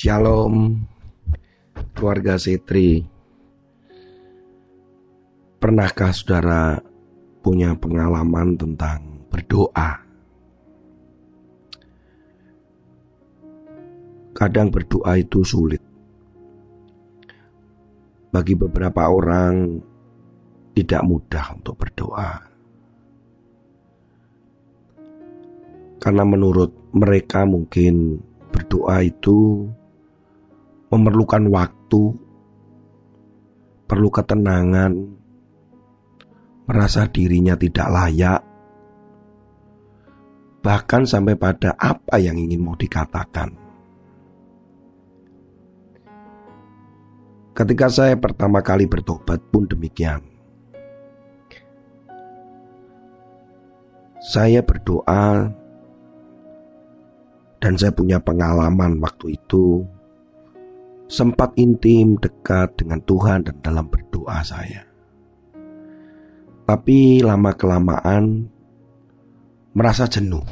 Shalom keluarga Setri. Pernahkah saudara punya pengalaman tentang berdoa? Kadang berdoa itu sulit. Bagi beberapa orang tidak mudah untuk berdoa. Karena menurut mereka mungkin berdoa itu memerlukan waktu, perlu ketenangan, merasa dirinya tidak layak, bahkan sampai pada apa yang ingin mau dikatakan. Ketika saya pertama kali bertobat pun demikian. Saya berdoa dan saya punya pengalaman waktu itu sempat intim dekat dengan Tuhan dan dalam berdoa saya. Tapi lama-kelamaan merasa jenuh.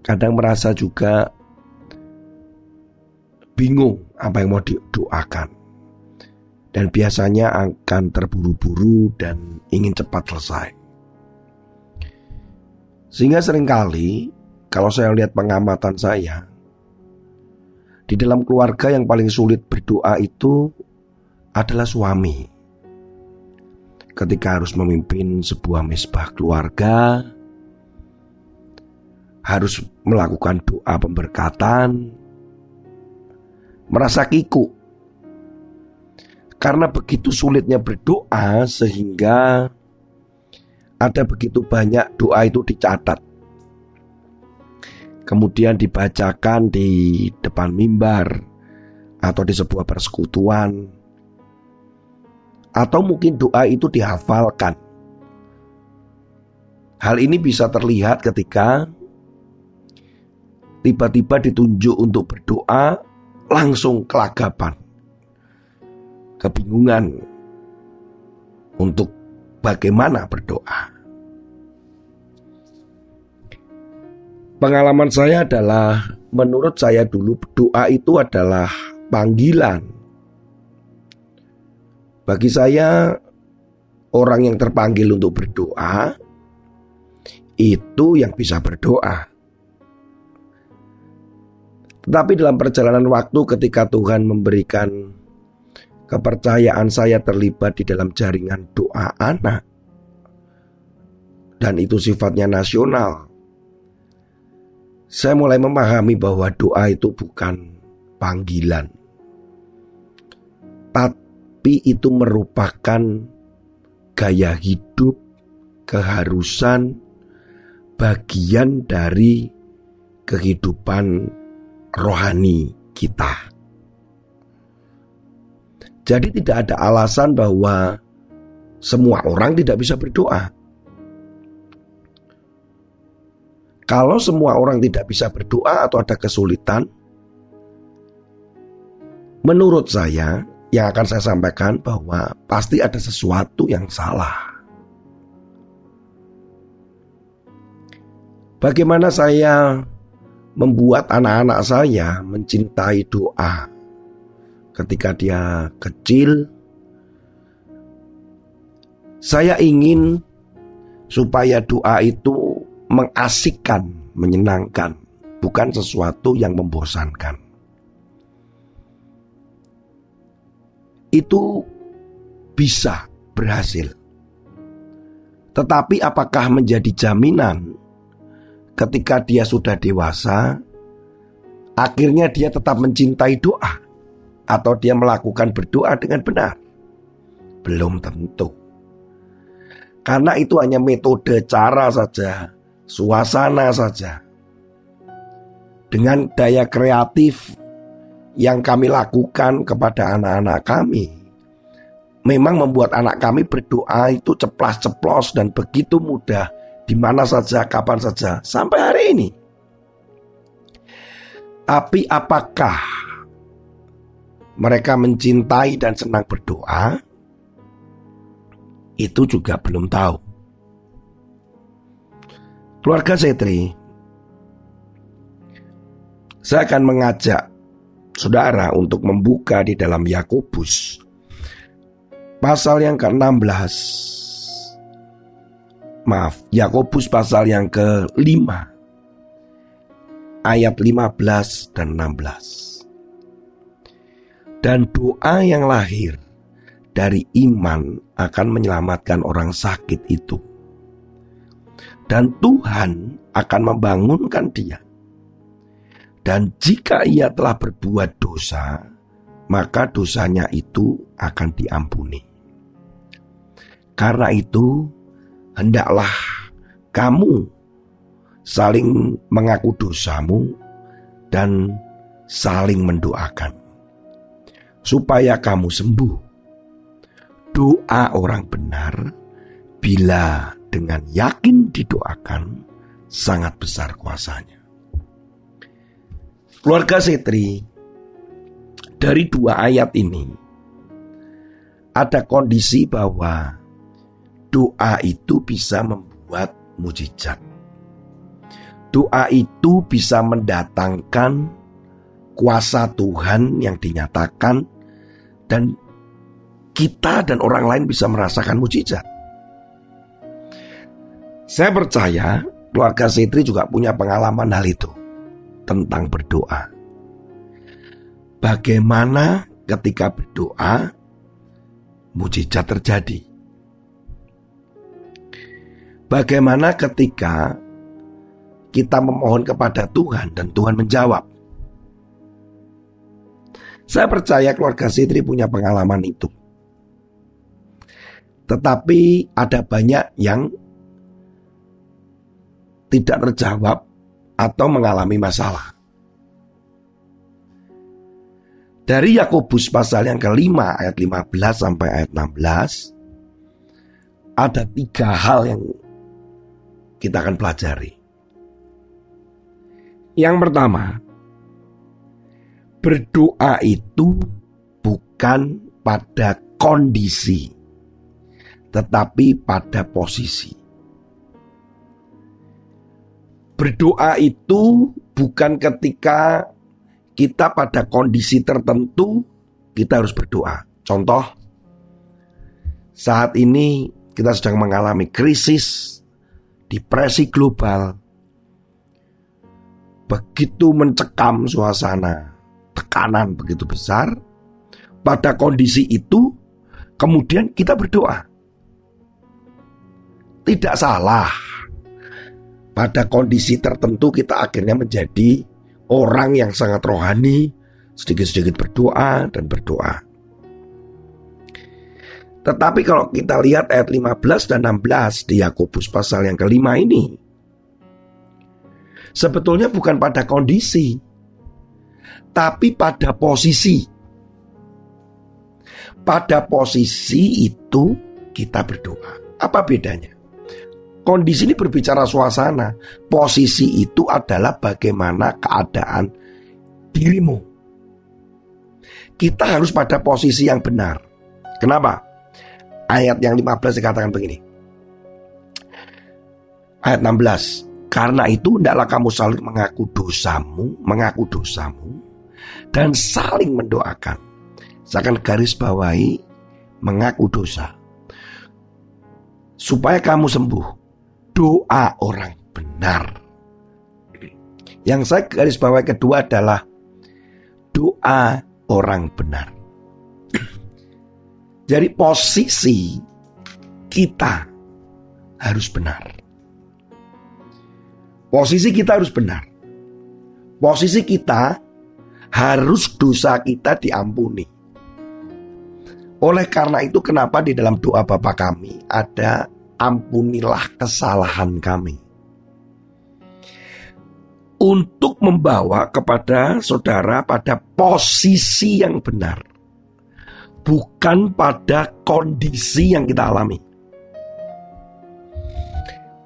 Kadang merasa juga bingung apa yang mau didoakan. Dan biasanya akan terburu-buru dan ingin cepat selesai. Sehingga sering kali kalau saya lihat pengamatan saya, di dalam keluarga yang paling sulit berdoa itu adalah suami. Ketika harus memimpin sebuah mesbah keluarga, harus melakukan doa pemberkatan, merasa kiku. Karena begitu sulitnya berdoa sehingga ada begitu banyak doa itu dicatat kemudian dibacakan di depan mimbar atau di sebuah persekutuan atau mungkin doa itu dihafalkan. Hal ini bisa terlihat ketika tiba-tiba ditunjuk untuk berdoa langsung kelagapan. Kebingungan untuk bagaimana berdoa. Pengalaman saya adalah menurut saya dulu doa itu adalah panggilan. Bagi saya orang yang terpanggil untuk berdoa itu yang bisa berdoa. Tetapi dalam perjalanan waktu ketika Tuhan memberikan kepercayaan saya terlibat di dalam jaringan doa anak dan itu sifatnya nasional saya mulai memahami bahwa doa itu bukan panggilan, tapi itu merupakan gaya hidup, keharusan, bagian dari kehidupan rohani kita. Jadi, tidak ada alasan bahwa semua orang tidak bisa berdoa. Kalau semua orang tidak bisa berdoa atau ada kesulitan, menurut saya yang akan saya sampaikan bahwa pasti ada sesuatu yang salah. Bagaimana saya membuat anak-anak saya mencintai doa ketika dia kecil? Saya ingin supaya doa itu mengasikkan, menyenangkan, bukan sesuatu yang membosankan. Itu bisa berhasil. Tetapi apakah menjadi jaminan ketika dia sudah dewasa, akhirnya dia tetap mencintai doa atau dia melakukan berdoa dengan benar? Belum tentu. Karena itu hanya metode cara saja suasana saja. Dengan daya kreatif yang kami lakukan kepada anak-anak kami, memang membuat anak kami berdoa itu ceplas-ceplos dan begitu mudah di mana saja, kapan saja, sampai hari ini. Tapi apakah mereka mencintai dan senang berdoa? Itu juga belum tahu. Keluarga Setri, Saya akan mengajak saudara untuk membuka di dalam Yakobus pasal yang ke-16. Maaf, Yakobus pasal yang ke-5 ayat 15 dan 16. Dan doa yang lahir dari iman akan menyelamatkan orang sakit itu. Dan Tuhan akan membangunkan dia dan jika ia telah berbuat dosa, maka dosanya itu akan diampuni. Karena itu, hendaklah kamu saling mengaku dosamu dan saling mendoakan, supaya kamu sembuh. Doa orang benar, bila dengan yakin didoakan, sangat besar kuasanya. Keluarga Setri, dari dua ayat ini ada kondisi bahwa doa itu bisa membuat mujizat. Doa itu bisa mendatangkan kuasa Tuhan yang dinyatakan dan kita dan orang lain bisa merasakan mujizat. Saya percaya keluarga Setri juga punya pengalaman hal itu tentang berdoa. Bagaimana ketika berdoa mujizat terjadi? Bagaimana ketika kita memohon kepada Tuhan dan Tuhan menjawab? Saya percaya keluarga Sitri punya pengalaman itu. Tetapi ada banyak yang tidak terjawab atau mengalami masalah. Dari Yakobus pasal yang kelima ayat 15 sampai ayat 16 ada tiga hal yang kita akan pelajari. Yang pertama, berdoa itu bukan pada kondisi, tetapi pada posisi. Berdoa itu bukan ketika kita pada kondisi tertentu kita harus berdoa. Contoh, saat ini kita sedang mengalami krisis, depresi global, begitu mencekam suasana, tekanan begitu besar. Pada kondisi itu, kemudian kita berdoa. Tidak salah pada kondisi tertentu kita akhirnya menjadi orang yang sangat rohani, sedikit-sedikit berdoa dan berdoa. Tetapi kalau kita lihat ayat 15 dan 16 di Yakobus pasal yang kelima ini, sebetulnya bukan pada kondisi, tapi pada posisi. Pada posisi itu kita berdoa. Apa bedanya? Kondisi ini berbicara suasana. Posisi itu adalah bagaimana keadaan dirimu. Kita harus pada posisi yang benar. Kenapa? Ayat yang 15 dikatakan begini. Ayat 16. Karena itu hendaklah kamu saling mengaku dosamu, mengaku dosamu, dan saling mendoakan. Saya akan garis bawahi mengaku dosa. Supaya kamu sembuh doa orang benar. Yang saya garis bawah kedua adalah doa orang benar. Jadi posisi kita harus benar. Posisi kita harus benar. Posisi kita harus dosa kita diampuni. Oleh karena itu kenapa di dalam doa Bapa kami ada ampunilah kesalahan kami. Untuk membawa kepada saudara pada posisi yang benar. Bukan pada kondisi yang kita alami.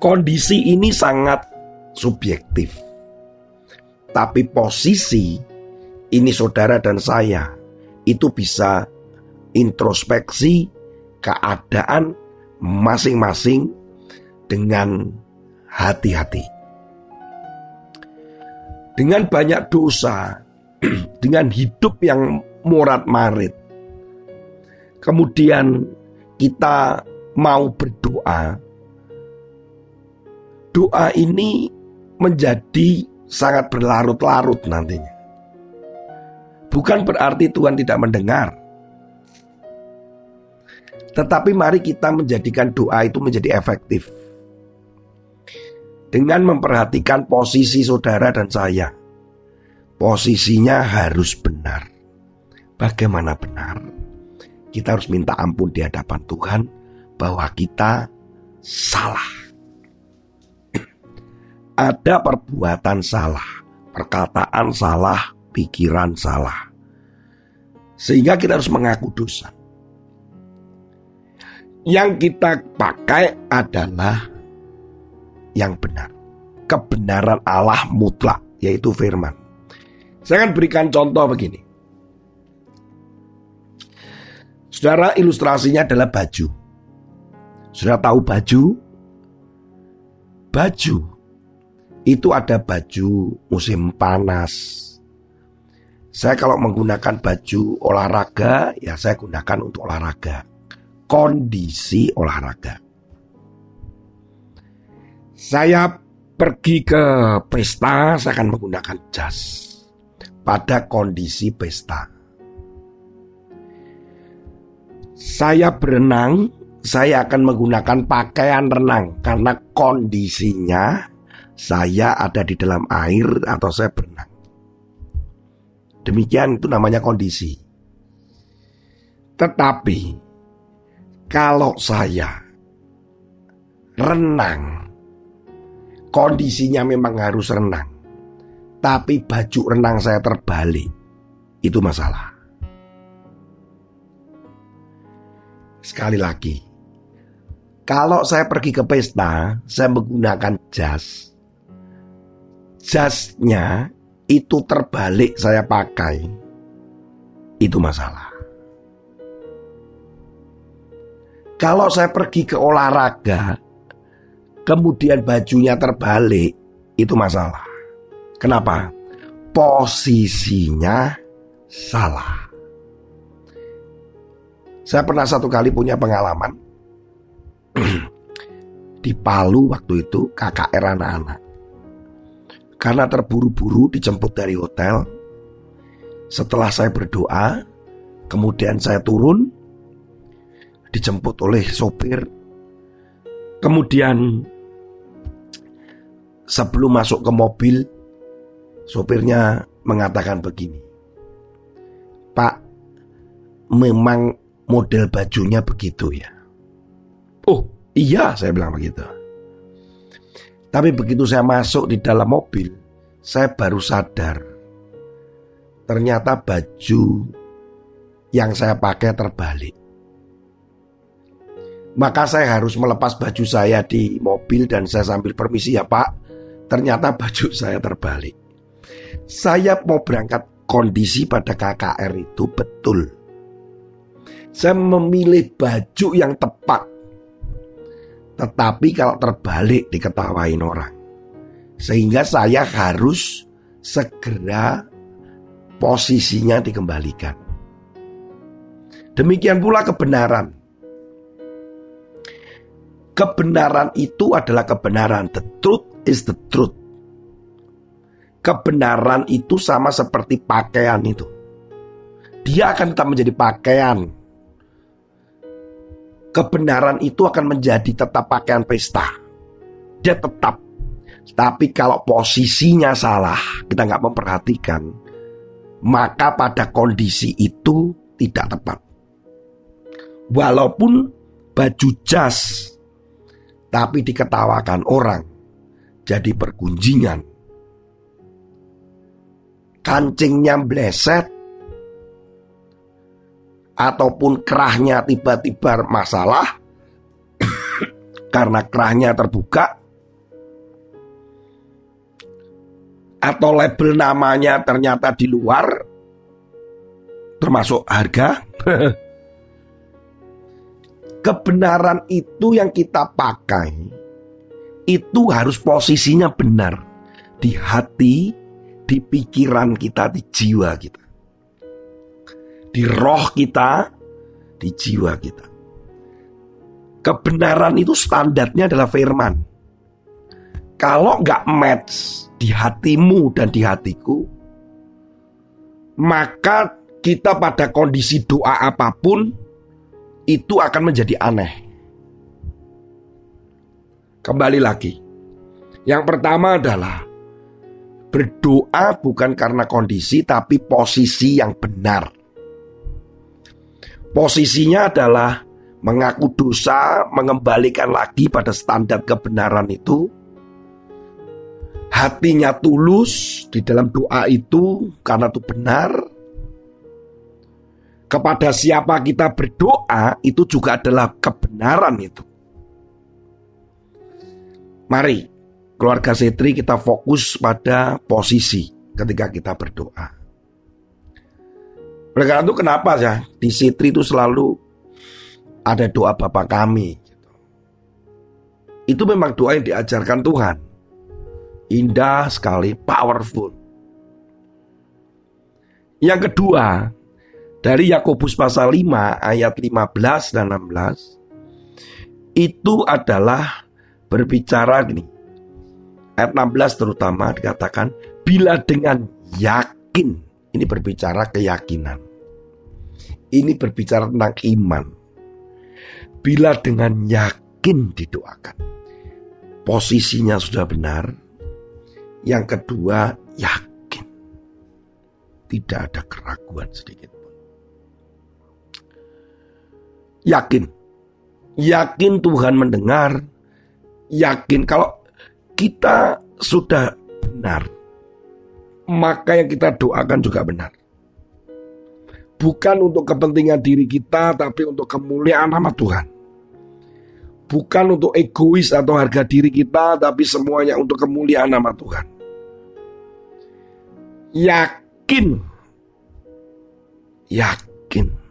Kondisi ini sangat subjektif. Tapi posisi ini saudara dan saya itu bisa introspeksi keadaan masing-masing dengan hati-hati. dengan banyak dosa, dengan hidup yang morat marit. Kemudian kita mau berdoa. Doa ini menjadi sangat berlarut-larut nantinya. Bukan berarti Tuhan tidak mendengar. Tetapi mari kita menjadikan doa itu menjadi efektif. Dengan memperhatikan posisi saudara dan saya. Posisinya harus benar. Bagaimana benar? Kita harus minta ampun di hadapan Tuhan bahwa kita salah. Ada perbuatan salah, perkataan salah, pikiran salah. Sehingga kita harus mengaku dosa. Yang kita pakai adalah yang benar. Kebenaran Allah mutlak, yaitu firman. Saya akan berikan contoh begini. Saudara ilustrasinya adalah baju. Sudah tahu baju? Baju itu ada baju musim panas. Saya kalau menggunakan baju olahraga, ya saya gunakan untuk olahraga kondisi olahraga. Saya pergi ke pesta, saya akan menggunakan jas pada kondisi pesta. Saya berenang, saya akan menggunakan pakaian renang karena kondisinya saya ada di dalam air atau saya berenang. Demikian itu namanya kondisi. Tetapi kalau saya renang, kondisinya memang harus renang, tapi baju renang saya terbalik, itu masalah. Sekali lagi, kalau saya pergi ke pesta, saya menggunakan jas. Jasnya itu terbalik saya pakai. Itu masalah. Kalau saya pergi ke olahraga, kemudian bajunya terbalik, itu masalah. Kenapa? Posisinya salah. Saya pernah satu kali punya pengalaman di Palu waktu itu KKR anak-anak. Karena terburu-buru dijemput dari hotel. Setelah saya berdoa, kemudian saya turun, dijemput oleh sopir. Kemudian sebelum masuk ke mobil, sopirnya mengatakan begini. Pak, memang model bajunya begitu ya. Oh iya, saya bilang begitu. Tapi begitu saya masuk di dalam mobil, saya baru sadar. Ternyata baju yang saya pakai terbalik. Maka saya harus melepas baju saya di mobil dan saya sambil permisi ya pak. Ternyata baju saya terbalik. Saya mau berangkat kondisi pada KKR itu betul. Saya memilih baju yang tepat. Tetapi kalau terbalik diketawain orang. Sehingga saya harus segera posisinya dikembalikan. Demikian pula kebenaran. Kebenaran itu adalah kebenaran. The truth is the truth. Kebenaran itu sama seperti pakaian itu. Dia akan tetap menjadi pakaian. Kebenaran itu akan menjadi tetap pakaian pesta. Dia tetap. Tapi kalau posisinya salah, kita nggak memperhatikan, maka pada kondisi itu tidak tepat. Walaupun baju jas tapi diketawakan orang, jadi pergunjingan. Kancingnya bleset, ataupun kerahnya tiba-tiba masalah, karena kerahnya terbuka, atau label namanya ternyata di luar, termasuk harga, kebenaran itu yang kita pakai itu harus posisinya benar di hati, di pikiran kita, di jiwa kita. Di roh kita, di jiwa kita. Kebenaran itu standarnya adalah firman. Kalau nggak match di hatimu dan di hatiku, maka kita pada kondisi doa apa pun itu akan menjadi aneh. Kembali lagi. Yang pertama adalah berdoa bukan karena kondisi tapi posisi yang benar. Posisinya adalah mengaku dosa, mengembalikan lagi pada standar kebenaran itu. Hatinya tulus di dalam doa itu karena itu benar. Kepada siapa kita berdoa itu juga adalah kebenaran itu. Mari keluarga Setri kita fokus pada posisi ketika kita berdoa. Oleh karena itu kenapa ya di Setri itu selalu ada doa Bapa kami. Gitu. Itu memang doa yang diajarkan Tuhan. Indah sekali, powerful. Yang kedua, dari Yakobus pasal 5 ayat 15 dan 16 itu adalah berbicara gini. Ayat 16 terutama dikatakan bila dengan yakin. Ini berbicara keyakinan. Ini berbicara tentang iman. Bila dengan yakin didoakan. Posisinya sudah benar. Yang kedua, yakin. Tidak ada keraguan sedikit Yakin. Yakin Tuhan mendengar, yakin kalau kita sudah benar, maka yang kita doakan juga benar. Bukan untuk kepentingan diri kita, tapi untuk kemuliaan nama Tuhan. Bukan untuk egois atau harga diri kita, tapi semuanya untuk kemuliaan nama Tuhan. Yakin, yakin.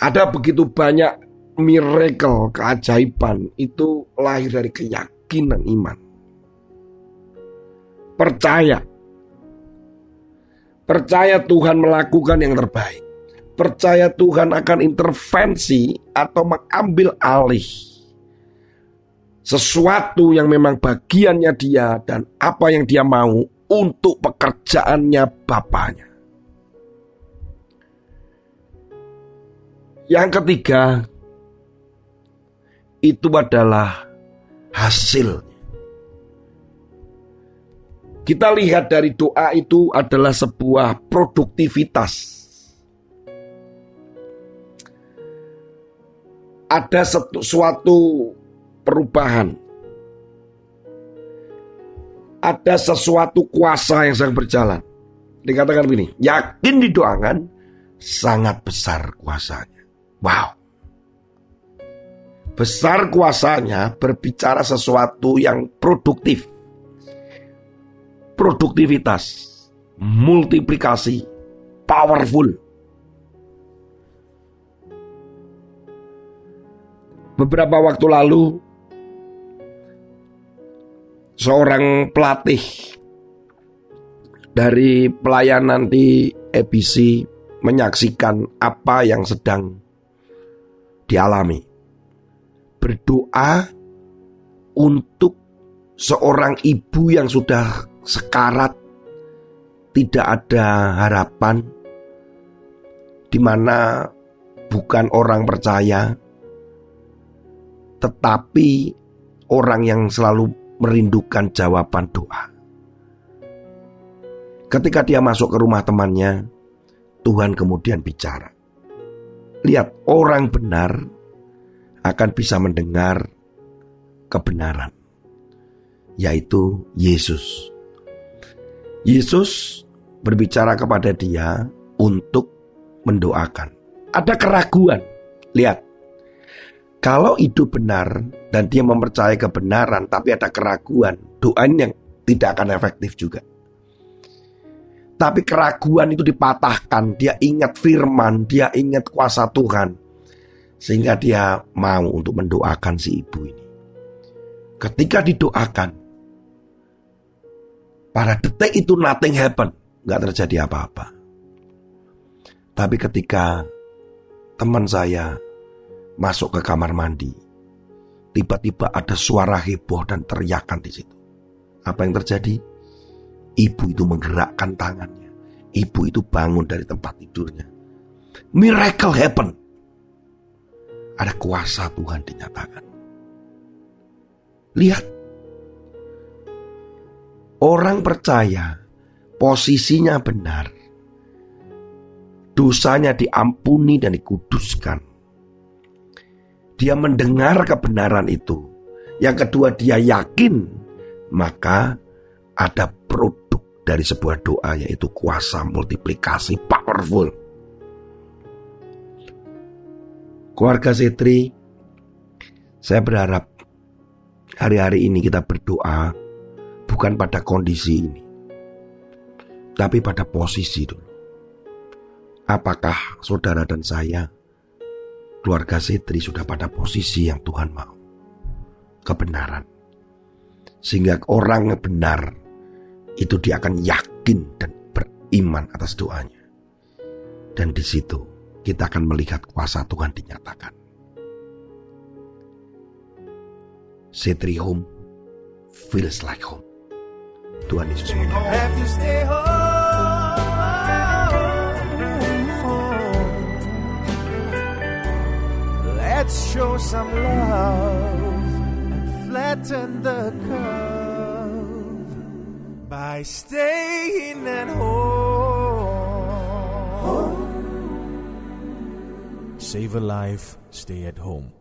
Ada begitu banyak miracle, keajaiban itu lahir dari keyakinan iman. Percaya. Percaya Tuhan melakukan yang terbaik. Percaya Tuhan akan intervensi atau mengambil alih sesuatu yang memang bagiannya dia dan apa yang dia mau untuk pekerjaannya bapaknya. Yang ketiga, itu adalah hasil. Kita lihat dari doa itu adalah sebuah produktivitas. Ada suatu perubahan. Ada sesuatu kuasa yang sedang berjalan. Dikatakan begini, yakin didoakan, sangat besar kuasanya. Wow. Besar kuasanya berbicara sesuatu yang produktif. Produktivitas, multiplikasi, powerful. Beberapa waktu lalu seorang pelatih dari pelayanan di EBC menyaksikan apa yang sedang dialami berdoa untuk seorang ibu yang sudah sekarat, tidak ada harapan, di mana bukan orang percaya, tetapi orang yang selalu merindukan jawaban doa. Ketika dia masuk ke rumah temannya, Tuhan kemudian bicara. Lihat, orang benar akan bisa mendengar kebenaran, yaitu Yesus. Yesus berbicara kepada dia untuk mendoakan. Ada keraguan. Lihat, kalau itu benar dan dia mempercayai kebenaran, tapi ada keraguan, doanya yang tidak akan efektif juga. Tapi keraguan itu dipatahkan, dia ingat firman, dia ingat kuasa Tuhan. Sehingga dia mau untuk mendoakan si ibu ini. Ketika didoakan, Pada detik itu nothing happen, nggak terjadi apa-apa. Tapi ketika teman saya masuk ke kamar mandi, tiba-tiba ada suara heboh dan teriakan di situ. Apa yang terjadi? Ibu itu menggerakkan tangannya. Ibu itu bangun dari tempat tidurnya. Miracle happen. Ada kuasa Tuhan dinyatakan. Lihat. Orang percaya posisinya benar. Dosanya diampuni dan dikuduskan. Dia mendengar kebenaran itu. Yang kedua dia yakin. Maka ada produk dari sebuah doa yaitu kuasa multiplikasi powerful. Keluarga Setri, saya berharap hari-hari ini kita berdoa bukan pada kondisi ini, tapi pada posisi dulu. Apakah saudara dan saya, keluarga Setri sudah pada posisi yang Tuhan mau? Kebenaran. Sehingga orang benar itu dia akan yakin dan beriman atas doanya. Dan di situ kita akan melihat kuasa Tuhan dinyatakan. Setri home feels like home. Tuhan Yesus Let's show some love and flatten the curve by staying at home. Save a life, stay at home.